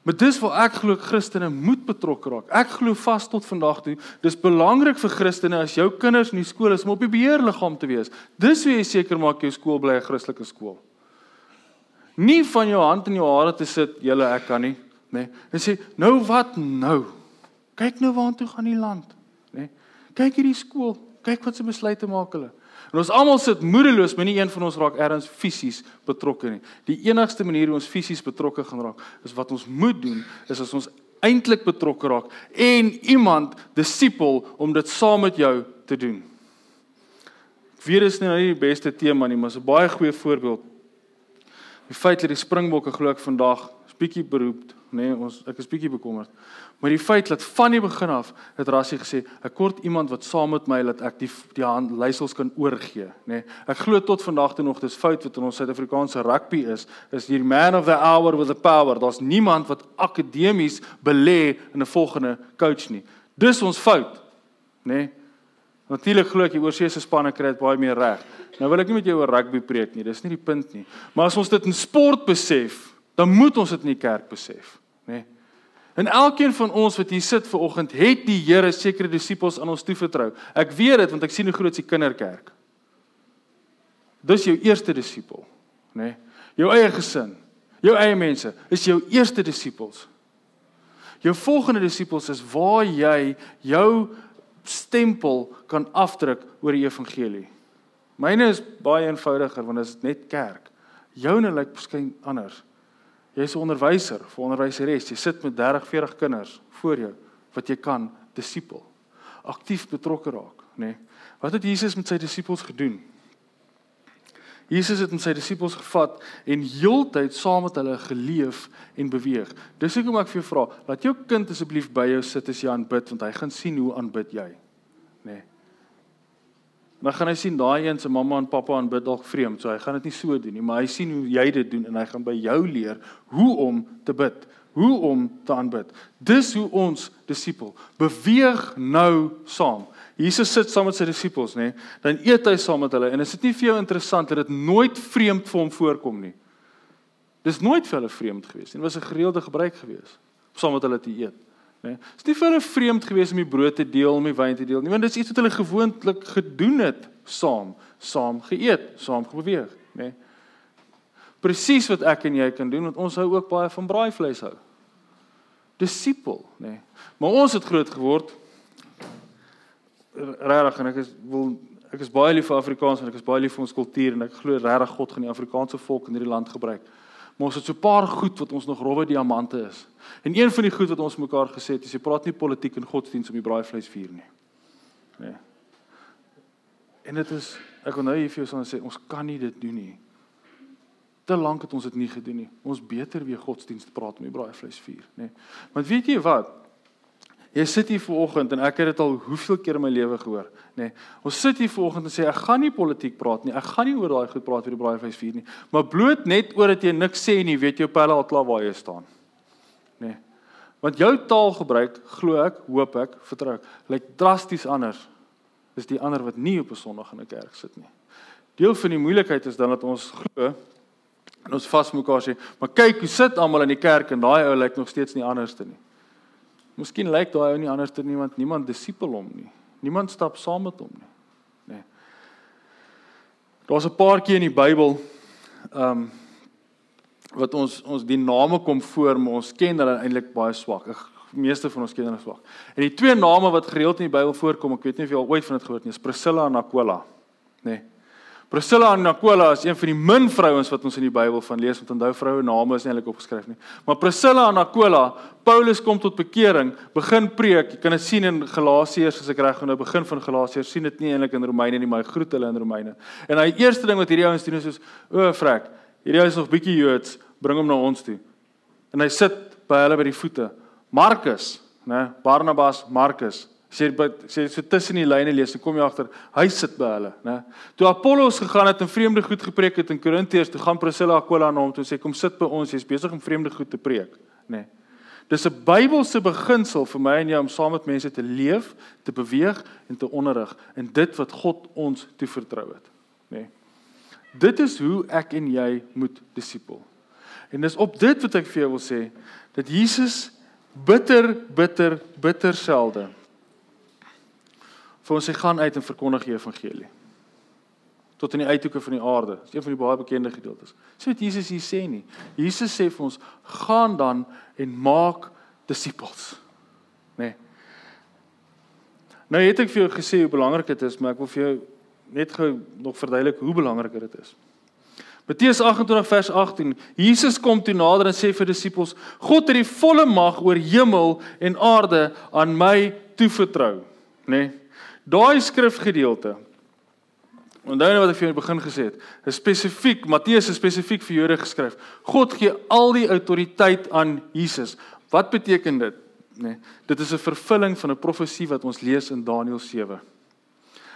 Maar dis waar ek glo Christene moet betrokke raak. Ek glo vas tot vandag toe, dis belangrik vir Christene as jou kinders in die skool is om op die beheerliggaam te wees. Dis hoe jy seker maak jou skool bly 'n Christelike skool. Nie van jou hand in jou hare te sit, julle ek kan nie, nê. Nee. En sê, "Nou wat nou? Kyk nou waartoe gaan die land, nê? Nee. Kyk hierdie skool, kyk wat se besluite maak hulle." En ons almal sit moedeloos, maar nie een van ons raak ergens fisies betrokke nie. Die enigste manier hoe ons fisies betrokke gaan raak, is wat ons moet doen, is as ons eintlik betrokke raak en iemand disipel om dit saam met jou te doen. Weer is nou nie die beste tema nie, maar is 'n baie goeie voorbeeld. Die feit dat die Springbokke glo ek vandag bietjie beroep, nê, nee, ons ek is bietjie bekommerd. Maar die feit dat van die begin af het Rassie gesê, ek kort iemand wat saam met my laat ek die die hand leiersels kan oorgee, nê. Nee, ek glo tot vandag toe nog dis fout wat in ons Suid-Afrikaanse rugby is, is die man of the hour with the power. Daar's niemand wat akademies belê in 'n volgende coach nie. Dis ons fout, nê. Nee. Natuurlik glo ek die oorsese spanne kry dit baie meer reg. Nou wil ek nie met jou oor rugby preek nie, dis nie die punt nie. Maar as ons dit in sport besef, dan moet ons dit in die kerk besef, nê? Nee. En elkeen van ons wat hier sit ver oggend, het die Here sekere disippels aan ons toevertrou. Ek weet dit want ek sien hoe groot die kinderkerk. Dis jou eerste disipel, nê? Nee. Jou eie gesin, jou eie mense is jou eerste disippels. Jou volgende disippels is waar jy jou stempel kan afdruk oor die evangelie. Myne is baie eenvoudiger want dit is net kerk. Joune lyk miskien anders. Jy's 'n onderwyser, 'n onderwyseres. Jy sit met 30, 40 kinders voor jou wat jy kan disipel. Aktief betrokke raak, nê? Nee. Wat het Jesus met sy disippels gedoen? Jesus het met sy disippels gevat en heeltyd saam met hulle geleef en beweeg. Dis hoekom ek vir jou vra, laat jou kind asseblief by jou sit as jy aanbid want hy gaan sien hoe aanbid jy, nê? Nee. Dan gaan hy sien daai een se mamma en pappa aanbid dalk vreemd, so hy gaan dit nie so doen nie, maar hy sien hoe jy dit doen en hy gaan by jou leer hoe om te bid, hoe om te aanbid. Dis hoe ons disipel beweeg nou saam. Jesus sit saam met sy disippels, nê? Dan eet hy saam met hulle en is dit nie vir jou interessant dat dit nooit vreemd vir hom voorkom nie? Dis nooit vir hulle vreemd gewees nie. Dit was 'n gereelde gebruik gewees om saam met hulle te eet Nee. Dit is nie vir hulle vreemd gewees om die brood te deel, om die wyn te deel nie, want dit is iets wat hulle gewoonlik gedoen het saam, saam geëet, saam gebeweeg. Nee. Presies wat ek en jy kan doen want ons hou ook baie van braaivleis hou. Disipel. Nee. Maar ons het groot geword regtig en ek is wil ek is baie lief vir Afrikaans en ek is baie lief vir ons kultuur en ek glo regtig God gaan die Afrikaanse volk in hierdie land gebruik. Maar ons het so 'n paar goed wat ons nog rowwe diamante is. En een van die goed wat ons mekaar gesê het, is jy praat nie politiek en godsdienst om die braaivleis vier nie. Nee. En dit is ek wil nou hier vir jou sê ons kan nie dit doen nie. Te lank het ons dit nie gedoen nie. Ons beter weer godsdienst praat om die braaivleis vier, nê. Nee. Maar weet jy wat? Jy sit hier vanoggend en ek het dit al hoeveel keer in my lewe gehoor, nê. Nee, ons sit hier vanoggend en sê ek gaan nie politiek praat nie. Ek gaan nie oor daai goed praat vir die braaivleis vier nie. Maar bloot net omdat jy niks sê nie, weet jy op pelle al klaar waar jy staan. Nê. Nee. Want jou taalgebruik, glo ek, hoop ek, vertrou ek, lyk drasties anders. Dis die ander wat nie op 'n Sondag in 'n kerk sit nie. Deel van die moeilikheid is dan dat ons glo en ons vas mekaar sê, maar kyk hoe sit almal in die kerk en daai ou lyk nog steeds nie anderste nie. Miskien lyk daai ou nie anders te niemand niemand disipel hom nie. Niemand stap saam met hom nie. Nê. Nee. Daar's 'n paar keer in die Bybel ehm um, wat ons ons die name kom voor, maar ons ken hulle eintlik baie swak. Die meeste van ons ken hulle swak. En die twee name wat gereeld in die Bybel voorkom, ek weet nie of jy al ooit van dit gehoor het nie, is Priscilla en Aquila. Nê. Nee. Priscilla en Aquila is een van die min vrouens wat ons in die Bybel van lees, want onthou vroue name is nie eintlik opgeskryf nie. Maar Priscilla en Aquila, Paulus kom tot bekering, begin preek. Jy kan dit sien in Galasiërs as ek reg onthou, begin van Galasiërs sien dit nie eintlik in Romeine nie, maar hy groet hulle in Romeine. En hy eerste ding wat hierdie ouens doen is soos, "O, frek, hierdie ou is nog bietjie Joods, bring hom na ons toe." En hy sit by hulle by die voete. Markus, né, Barnabas, Markus, sê sê so tussen die lyne lees en kom jy agter hy sit by hulle nê toe Apollos gegaan het en vreemde goed gepreek het in Korintiërs toe gaan Priscilla Aquila na hom toe sê kom sit by ons jy's besig om vreemde goed te preek nê dis 'n Bybelse beginsel vir my en jou om saam met mense te leef te beweeg en te onderrig in dit wat God ons toevertrou het nê dit is hoe ek en jy moet disipel. En dis op dit wat ek vir jou wil sê dat Jesus bitter bitter bitter selde vir ons sê gaan uit en verkondig die evangelie tot in die uithoeke van die aarde. Dis een van die baie bekende gedeeltes. Sê wat Jesus hier sê nie. Jesus sê vir ons gaan dan en maak disippels. Nê. Nee. Nou het ek vir jou gesê hoe belangrik dit is, maar ek wil vir jou net gou nog verduidelik hoe belangrik dit is. Matteus 28 vers 18. Jesus kom toe nader en sê vir disippels: God het die volle mag oor hemel en aarde aan my toevertrou, nê? Nee. Daai skrifgedeelte. Onthou nou wat ek vir julle begin gesê het. Is spesifiek Matteus is spesifiek vir Jode geskryf. God gee al die autoriteit aan Jesus. Wat beteken dit? Nee, dit is 'n vervulling van 'n profesie wat ons lees in Daniël 7.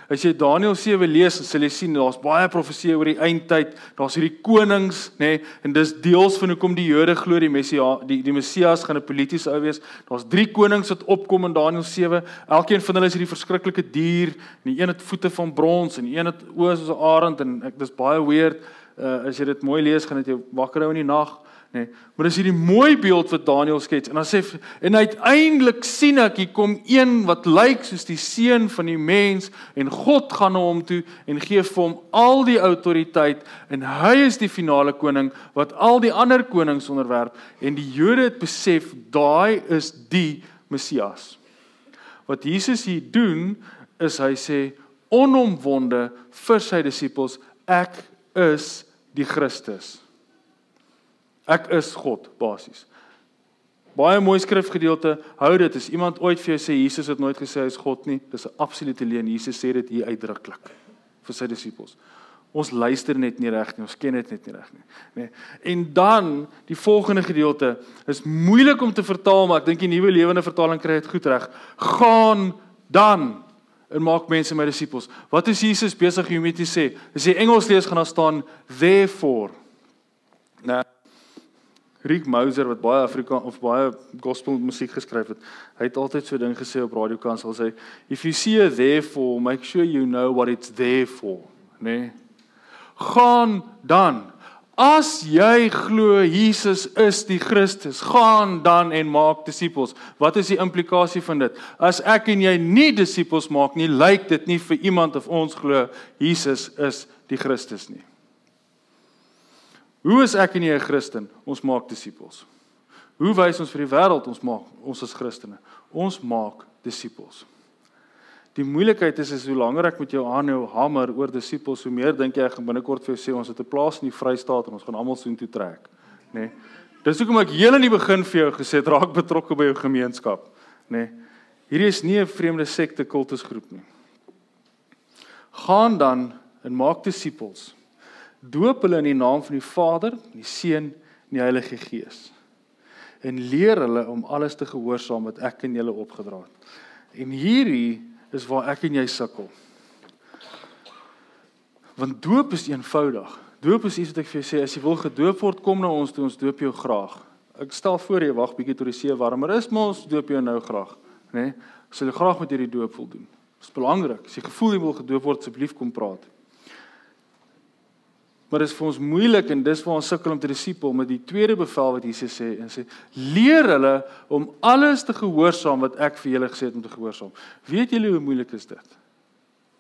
As jy Daniël 7 lees, sal jy sien daar's baie profeseë oor die eindtyd. Daar's hierdie konings, nê, nee, en dis deels van hoekom die Jode glo die Messias, die die Messias gaan 'n politiese ou wees. Daar's drie konings wat opkom in Daniël 7. Elkeen van hulle is hierdie verskriklike dier. Die een het voete van brons en die een het oë soos 'n arend en ek dis baie weird. Uh, as jy dit mooi lees, gaan dit jou wakker hou in die nag nê. Nee, maar dis hierdie mooi beeld wat Daniël skets en dan sê en uiteindelik sien ek hier kom een wat lyk soos die seun van die mens en God gaan na hom toe en gee vir hom al die autoriteit en hy is die finale koning wat al die ander konings onderwerp en die Jode het besef daai is die Messias. Wat Jesus hier doen is hy sê onomwonde vir sy disippels ek is die Christus. Ek is God basies. Baie mooi skrifgedeelte. Hou dit as iemand ooit vir jou sê Jesus het nooit gesê hy is God nie, dis 'n absolute leuen. Jesus sê dit hier uitdruklik vir sy disippels. Ons luister net nie reg nie, ons ken dit net nie reg nie, nê. Nee. En dan die volgende gedeelte is moeilik om te vertaal, maar ek dink die nuwe lewende vertaling kry dit goed reg. Gaan dan en maak mense my disippels. Wat is Jesus besig om mee te sê? As jy Engels lees gaan daar staan therefore. Rick Mouser wat baie Afrika of baie gospel musiek geskryf het, hy het altyd so ding gesê op radiokansel sê if you see a therefore make sure you know what it's there for, né? Nee? Gaan dan As jy glo Jesus is die Christus, gaan dan en maak disippels. Wat is die implikasie van dit? As ek en jy nie disippels maak nie, lyk dit nie vir iemand of ons glo Jesus is die Christus nie. Hoe is ek en jy 'n Christen? Ons maak disippels. Hoe wys ons vir die wêreld ons maak ons is Christene? Ons maak disippels. Die moeilikheid is is hoe langer ek met jou aanhou hamer oor disippels, hoe meer dink jy ek gaan binnekort vir jou sê ons het 'n plaas in die Vrystaat en ons gaan almal soontoe trek, nê? Nee. Dis hoekom ek heel in die begin vir jou gesê het raak betrokke by jou gemeenskap, nê? Nee. Hierdie is nie 'n vreemde sekte kultusgroep nie. Gaan dan en maak disippels doop hulle in die naam van die Vader, die Seun en die Heilige Gees. En leer hulle om alles te gehoorsaam wat ek aan julle opgedra het. En hierdie is waar ek en jy sukkel. Want doop is eenvoudig. Doop is iets wat ek vir jou sê, as jy wil gedoop word, kom na ons toe, ons doop jou graag. Ek stel voor jy wag bietjie tot die see warmer is, maar ons doop jou nou graag, né? Nee? Sal jy graag met hierdie doop wil doen. Dit is belangrik. As jy gevoel jy wil gedoop word, asseblief kom praat. Maar dit is vir ons moeilik en dis waar ons sukkel om te disipel met die tweede bevel wat Jesus sê en sê leer hulle om alles te gehoorsaam wat ek vir julle gesê het om te gehoorsaam. Weet julle hoe moeilik is dit?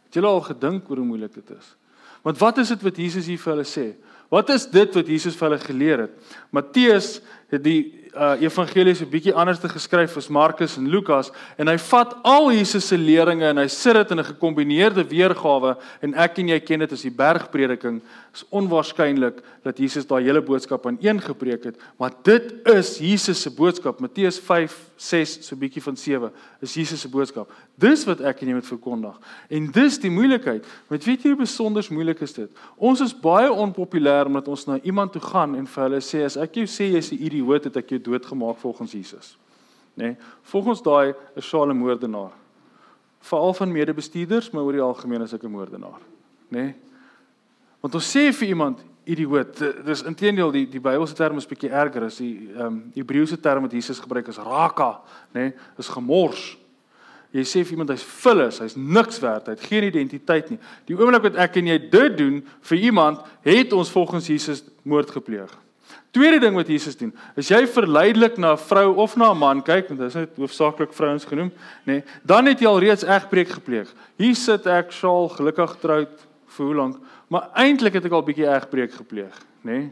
Het julle al gedink oor hoe moeilik dit is? Want wat is dit wat Jesus hier vir hulle sê? Wat is dit wat Jesus vir hulle geleer het? Matteus het die uh evangelies 'n bietjie anders te geskryf as Markus en Lukas en hy vat al Jesus se leringe en hy sit dit in 'n gekombineerde weergawe en ek en jy ken dit as die bergprediking. Is onwaarskynlik dat Jesus daai hele boodskap aan een gepreek het, maar dit is Jesus se boodskap. Matteus 5, 6 so 'n bietjie van 7 is Jesus se boodskap. Dis wat ek en jy moet verkondig. En dis die moeilikheid. Met weet jy hoe besonder moeilik is dit? Ons is baie onpopulêr omdat ons na iemand toe gaan en vir hulle sê as ek jou sê jy's 'n idioot het ek jou doodgemaak volgens Jesus. Nê? Nee, volgens daai is Saul 'n moordenaar. Veral van medebestuurders, maar oor die algemeen is ek 'n moordenaar. Nê? Nee? Want ons sê vir iemand idioot. Dis intedeel die die Bybelse term is bietjie erger as die ehm um, Hebreëse term wat Jesus gebruik is raka, nê? Nee? Is gemors. Jy sê vir iemand hy's vullis, hy's niks werd, hy het geen identiteit nie. Die oomblik wat ek en jy dit doen vir iemand, het ons volgens Jesus moord gepleeg. Tweede ding wat Jesus doen, as jy verleidelik na 'n vrou of na 'n man kyk, want dit is net hoofsaaklik vrouens genoem, nê, nee, dan het jy al reeds egbreek gepleeg. Hier sit ek skaal gelukkig getroud vir hoe lank, maar eintlik het ek al bietjie egbreek gepleeg, nê? Nee?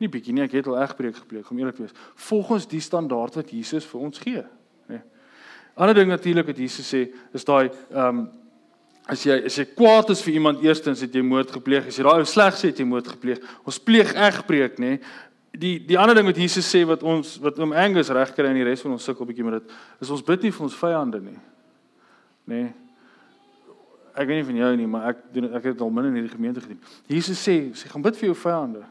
Nie bietjie nie, ek het al egbreek gepleeg, om eerlik te wees, volgens die standaard wat Jesus vir ons gee, nê. Nee? Ander ding natuurlik wat Jesus sê, is daai ehm um, As jy as jy kwaad is vir iemand eerstens het jy moord gepleeg. As jy daai ou sleg sê het jy moord gepleeg. Ons pleeg egbreek, nê? Die die ander ding wat Jesus sê wat ons wat oom Angus regkry en die res van ons sukkel bietjie met dit, is ons bid nie vir ons vyande nie. Nê? Ek weet nie van jou nie, maar ek doen ek het al min in hierdie gemeente gedoen. Jesus sê, sê gaan bid vir jou vyande.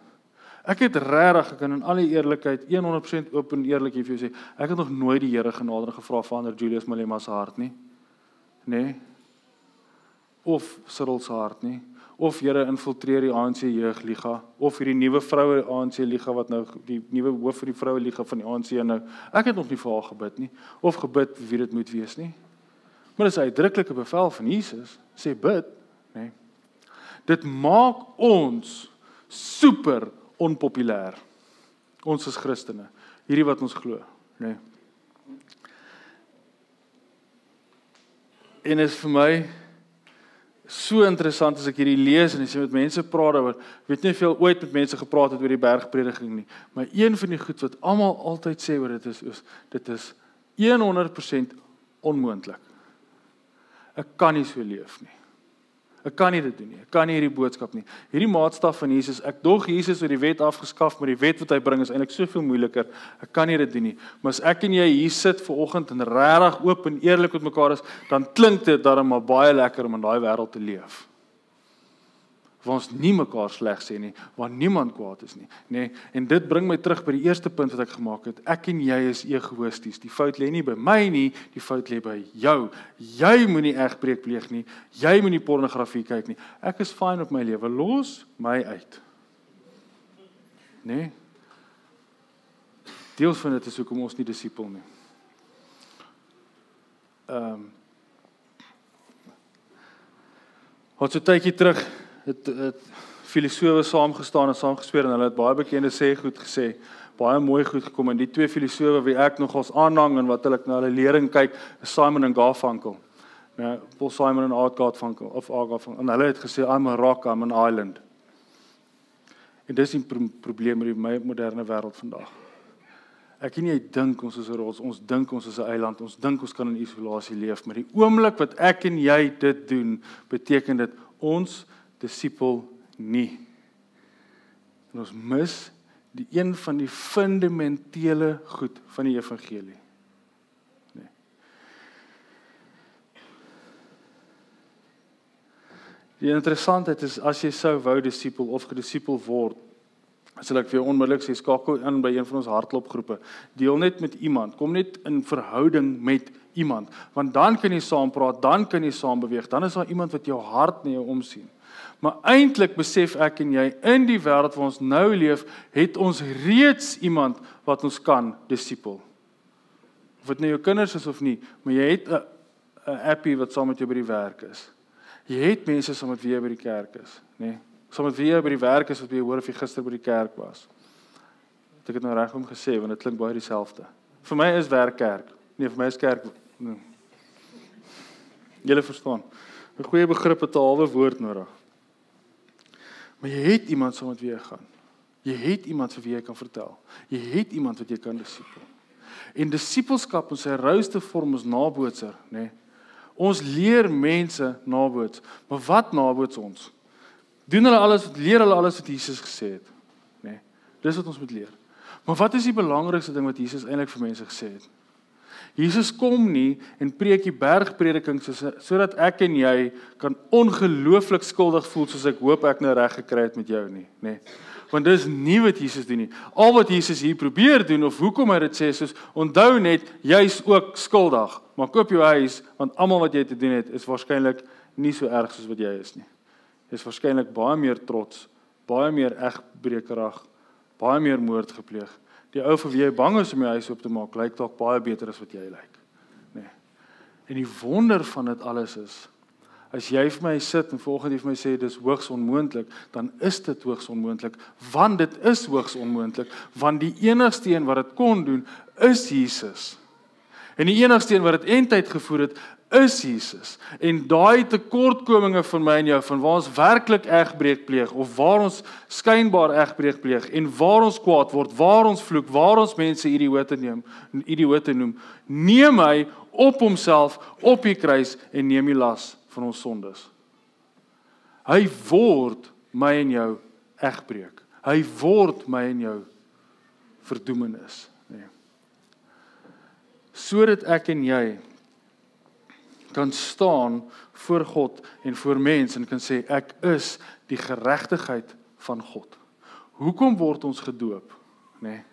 Ek het regtig, ek kan in alle eerlikheid 100% oop en eerlik vir jou sê, ek het nog nooit die Here genader gevra vir ander Julius Malema se hart nie. Nê? Nee? of Cyril se hart nie of Here infiltreer die ANC jeugliga of hierdie nuwe vroue ANC liga wat nou die nuwe hoof vir die vroue liga van die ANC nou ek het nog nie vir haar gebid nie of gebid wie dit moet wees nie maar dis 'n uitdruklike bevel van Jesus. Sê bid nê. Dit maak ons super onpopulêr ons is Christene. Hierdie wat ons glo nê. En is vir my so interessant as ek hierdie lees en as jy met mense praat oor weet nie veel ooit met mense gepraat het oor die bergprediking nie maar een van die goed wat almal altyd sê oor dit is is dit is 100% onmoontlik ek kan nie so leef nie. Ek kan nie dit doen nie. Ek kan nie hierdie boodskap nie. Hierdie maatstaf van Jesus ek dog Jesus het die wet afgeskaf maar die wet wat hy bring is eintlik soveel moeiliker. Ek kan nie dit doen nie. Maar as ek en jy hier sit ver oggend en regtig oop en eerlik met mekaar is dan klink dit darem maar baie lekker om in daai wêreld te leef waar ons nie mekaar sleg sê nie, waar niemand kwaad is nie, nê? Nee, en dit bring my terug by die eerste punt wat ek gemaak het. Ek en jy is egoïsties. Die fout lê nie by my nie, die fout lê by jou. Jy moenie egbreek pleeg nie. Jy moenie pornografie kyk nie. Ek is fyn op my lewe. Los my uit. Nê? Nee? Deels van dit is hoekom ons nie disipel nie. Ehm um, Wat so tydjie terug het het filosowe saamgestaan en saamgesweer en hulle het baie bekende sê goed gesê baie mooi goed gekom en die twee filosowe wie ek nogals aanhang en wat hulle na hulle lering kyk is Simon en Garfunkel. Ja, Paul Simon en Art Garfunkel of Art Garfunkel. En hulle het gesê I'm a rock, I'm an island. En dis 'n pro probleem met die moderne wêreld vandag. Ek en jy dink ons is 'n rots, ons dink ons is 'n eiland, ons dink ons kan in isolasie leef, maar die oomblik wat ek en jy dit doen, beteken dit ons disipel nie. En ons mis die een van die fundamentele goed van die evangelie. Nee. Die interessantheid is as jy sou wou disipel of gedisipel word, sal ek vir jou onmiddellik sê skakel in by een van ons hartklopgroepe. Deel net met iemand, kom net in verhouding met iemand, want dan kan jy saam praat, dan kan jy saam beweeg, dan is daar iemand wat jou hart na jou omsien. Maar eintlik besef ek en jy in die wêreld waar ons nou leef, het ons reeds iemand wat ons kan disipel. Of dit nou jou kinders is of nie, maar jy het 'n 'n appie wat saam met jou by die werk is. Jy het mense saam met wie jy by die kerk is, nê? Nee? Saam met wie jy by die werk is wat jy hoor of jy gister by die kerk was. Het ek dit nou reg om gesê want dit klink baie dieselfde. Vir my is werk kerk. Nee, vir my is kerk. Nee. Julle verstaan. 'n Goeie begrip het 'n halwe woord nodig. Maar jy het iemand saam met wie jy gaan. Jy het iemand vir wie jy kan vertel. Jy het iemand wat jy kan disipel. En disipelskap in sy rouste vorm is nabootser, nê? Nee. Ons leer mense naboots. Maar wat naboots ons? Doen hulle alles leer hulle alles wat Jesus gesê het, nê? Nee. Dis wat ons moet leer. Maar wat is die belangrikste ding wat Jesus eintlik vir mense gesê het? Jesus kom nie en preek die bergprediking sodat ek en jy kan ongelooflik skuldig voel soos ek hoop ek nou reg gekry het met jou nie, nê? Nee want dis nie wat Jesus doen nie. Al wat Jesus hier probeer doen of hoekom hy dit sê is onthou net jy's ook skuldig. Maar koop jou huis want almal wat jy te doen het is waarskynlik nie so erg soos wat jy is nie. Jy's waarskynlik baie meer trots, baie meer egbrekerig, baie meer moord gepleeg. Die ou vir wie jy bang is om jou huis oop te maak, lyk dalk baie beter as wat jy lyk. Nê. Nee. En die wonder van dit alles is As jy vir my sit en volgende vir my sê dis hoogs onmoontlik, dan is dit hoogs onmoontlik, want dit is hoogs onmoontlik, want die enigste een wat dit kon doen is Jesus. En die enigste een wat dit eintyd gevoer het is Jesus. En daai tekortkominge van my en jou van waar ons werklik egbreek pleeg of waar ons skynbaar egbreek pleeg en waar ons kwaad word, waar ons vloek, waar ons mense idioote neem, idioote noem, neem hy op homself op die kruis en neem die las van ons sondes. Hy word my en jou egbreek. Hy word my en jou verdoemenis, nê. Nee. Sodat ek en jy kan staan voor God en voor mense en kan sê ek is die geregtigheid van God. Hoekom word ons gedoop, nê? Nee.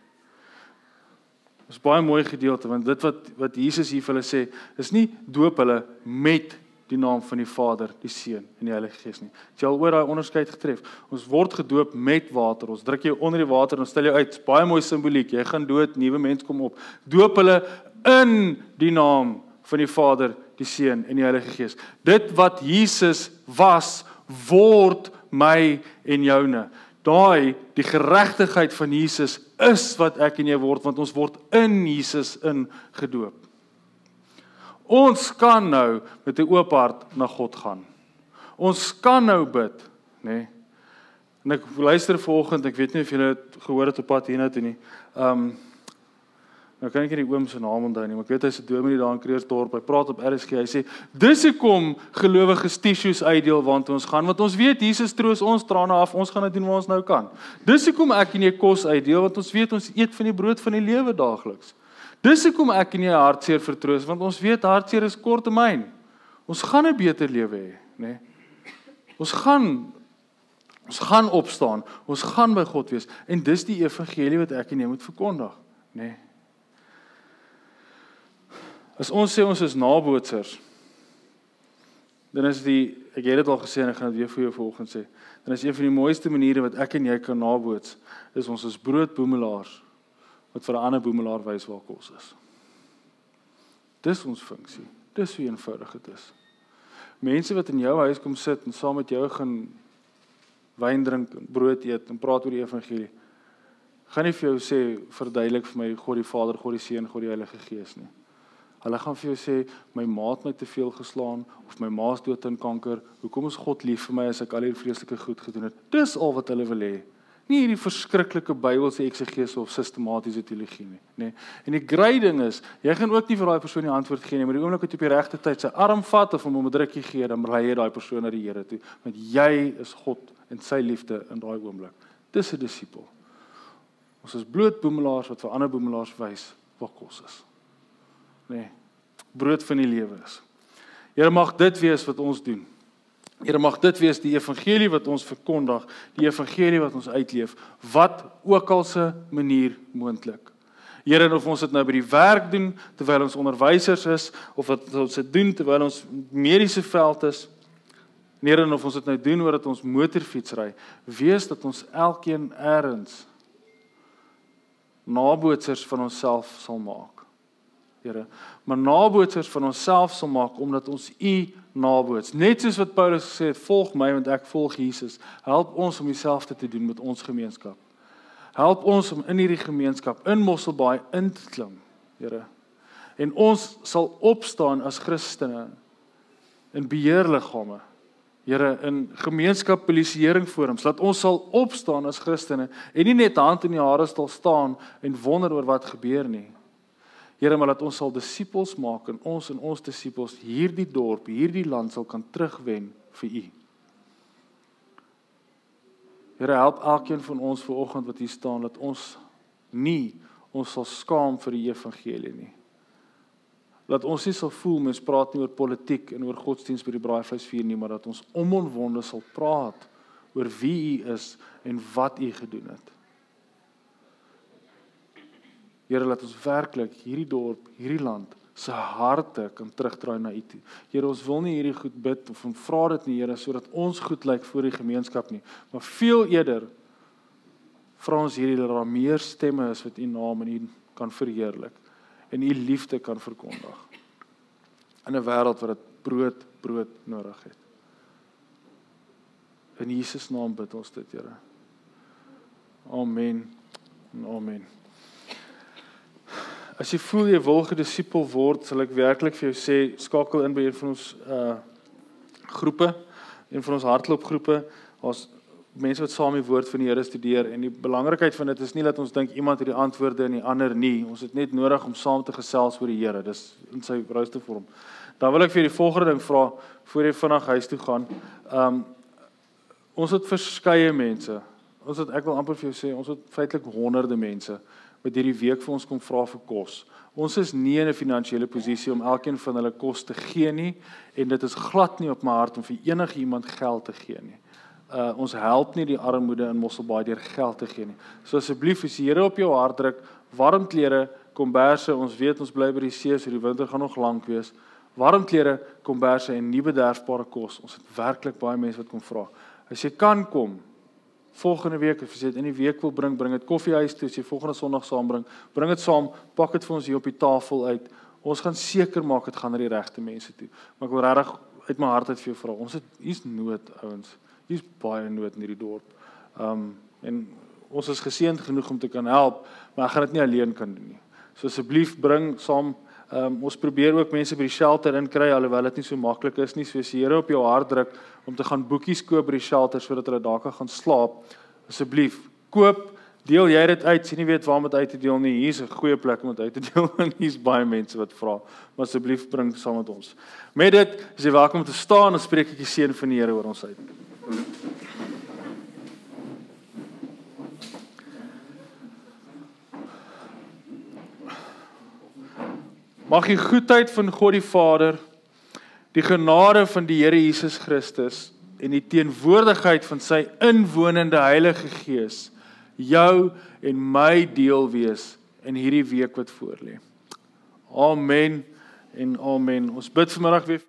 Dit is baie mooi gedeelte want dit wat wat Jesus hier vir hulle sê, is nie doop hulle met die naam van die Vader, die Seun en die Heilige Gees nie. Jy al oor daai onderskeid getref. Ons word gedoop met water. Ons druk jou onder die water en stel jou uit. Baie mooi simboliek. Jy gaan dood, nuwe mens kom op. Doop hulle in die naam van die Vader, die Seun en die Heilige Gees. Dit wat Jesus was, word my en joune. Daai die geregtigheid van Jesus is wat ek en jy word want ons word in Jesus ingedoop. Ons kan nou met 'n oop hart na God gaan. Ons kan nou bid, nê? Nee? En ek luister vanoggend, ek weet nie of julle gehoor het op pad hiernatoe toe nie. Um nou kan ek nie die oom se naam onthou nie, maar ek weet hy's 'n dominee daar in Kreersdorp. Hy praat op RSG. Hy sê: "Dis hoekom gelowiges tissues uitdeel want ons gaan want ons weet Jesus troos ons trane af. Ons gaan dit doen wat ons nou kan. Dis hoekom ek en jy kos uitdeel want ons weet ons eet van die brood van die lewe daagliks." Dis hoekom ek en jy hartseer vertroos want ons weet hartseer is korttermyn. Ons gaan 'n beter lewe hê, nê? Nee. Ons gaan ons gaan opstaan. Ons gaan by God wees en dis die evangelie wat ek en jy moet verkondig, nê? Nee. As ons sê ons is nabootsers, dan is die ek het dit al gesê en ek gaan dit weer vir jou volgens sê. Dan is een van die mooiste maniere wat ek en jy kan naboots, is ons is broodboemelaars wat vir 'n ander boemelaar wys waar kos is. Dis ons funksie. Dis hoe eenvoudig dit is. Mense wat in jou huis kom sit en saam met jou gaan wyn drink en brood eet en praat oor die evangelie. Gaan nie vir jou sê verduidelik vir my God die Vader, God die Seun, God die Heilige Gees nie. Hulle gaan vir jou sê my ma het my te veel geslaan of my ma's dood aan kanker. Hoekom is God lief vir my as ek al hierdie vreeslike goed gedoen het? Dis al wat hulle wil hê. Nie hierdie verskriklike Bybelse eksegese of sistematiese teologie nie, nê. En die grading is, jy gaan ook nie vir daai persoon die antwoord gee nie, maar die oomblik wat jy op die regte tyd sy arm vat of hom 'n drukkie gee, dan ry jy daai persoon na die Here toe, want jy is God en sy liefde in daai oomblik. Dis 'n disipel. Ons is bloot boemelaars wat vir ander boemelaars wys wat kos is. Nê. Brood van die lewe is. Here mag dit wees wat ons doen. Here mag dit wees die evangelie wat ons verkondig, die evangelie wat ons uitleef, wat ook al se manier moontlik. Here, of ons dit nou by die werk doen terwyl ons onderwysers is of wat ons dit doen terwyl ons mediese veld is. Here, of ons dit nou doen oor dat ons motorfiets ry, wees dat ons elkeen eers nabootsers van onsself sal maak. Here, maar nabootsers van onsself sal maak omdat ons U naboots. Net soos wat Paulus gesê het, volg my want ek volg Jesus. Help ons om dieselfde te doen met ons gemeenskap. Help ons om in hierdie gemeenskap in Mosselbaai in te klim, Here. En ons sal opstaan as Christene in beheerliggame Here in gemeenskap polisieering forums dat ons sal opstaan as Christene en nie net hand in die hare stal staan en wonder oor wat gebeur nie. Here, maar dat ons sal disippels maak en ons en ons disippels hierdie dorp, hierdie land sal kan terugwen vir U. Here, help elkeen van ons vanoggend wat hier staan dat ons nie ons sal skaam vir die evangelie nie dat ons nie sal voel mens praat nie oor politiek en oor godsdiens by die braaivleisvuur nie, maar dat ons omonwonde sal praat oor wie U is en wat U gedoen het. Here, laat ons werklik hierdie dorp, hierdie land se harte kan terugdraai na U toe. Here, ons wil nie hierdie goed bid of vra dit nie, Here, sodat ons goed lyk voor die gemeenskap nie, maar veel eerder vra ons hierdie dat daar meer stemme is wat U naam en U kan verheerlik en u liefde kan verkondig. In 'n wêreld wat dit brood brood nodig het. In Jesus naam bid ons dit, Here. Amen. Amen. As jy voel jy wil gedisipel word, sal ek werklik vir jou sê skakel in by een van ons uh groepe, een van ons hardloopgroepe. Ons mense wat saam die woord van die Here studeer en die belangrikheid van dit is nie dat ons dink iemand het die antwoorde en die ander nie. Ons het net nodig om saam te gesels oor die Here. Dis in sy rooster vorm. Dan wil ek vir die volgende ding vra voor jy vinnig huis toe gaan. Um ons het verskeie mense. Ons het ek wil amper vir jou sê, ons het feitelik honderde mense wat hierdie week vir ons kom vra vir kos. Ons is nie in 'n finansiële posisie om elkeen van hulle kos te gee nie en dit is glad nie op my hart om vir enige iemand geld te gee nie uh, ons help nie die armoede in Mosselbaai deur geld te gee nie. So asseblief as die Here op jou hart druk, warm klere, komberse, ons weet ons bly by die see, so die winter gaan nog lank wees. Warm klere, komberse en nie bederfbare kos. Ons het werklik baie mense wat kom vra. As jy kan kom volgende week of as jy dit in die week wil bring, bring dit koffiehuis toe, as jy volgende Sondag saambring, bring dit saam, pak dit vir ons hier op die tafel uit. Ons gaan seker maak dit gaan na die regte mense toe. Maar ek wil regtig uit my hart uit vir jou vra. Ons het hier's nood, ouens. Hier's baie nood in hierdie dorp. Um en ons is geseënd genoeg om te kan help, maar ek gaan dit nie alleen kan doen nie. So asseblief bring saam um ons probeer ook mense by die shelter inkry alhoewel dit nie so maklik is nie. So as die Here op jou hart druk om te gaan boekies koop by die shelter sodat hulle daar kan gaan slaap, asseblief koop Deel jy dit uit? Sien nie weet waar om dit uit te deel nie. Hier's 'n goeie plek om dit uit te deel en hier's baie mense wat vra. Maar asseblief bring saam met ons. Met dit is jy welkom om te staan en spreek ek die seën van die Here oor ons uit. Mag die goedheid van God die Vader, die genade van die Here Jesus Christus en die teenwoordigheid van sy inwonende Heilige Gees jou en my deel wees in hierdie week wat voorlê. Amen en amen. Ons bid vanmiddag weer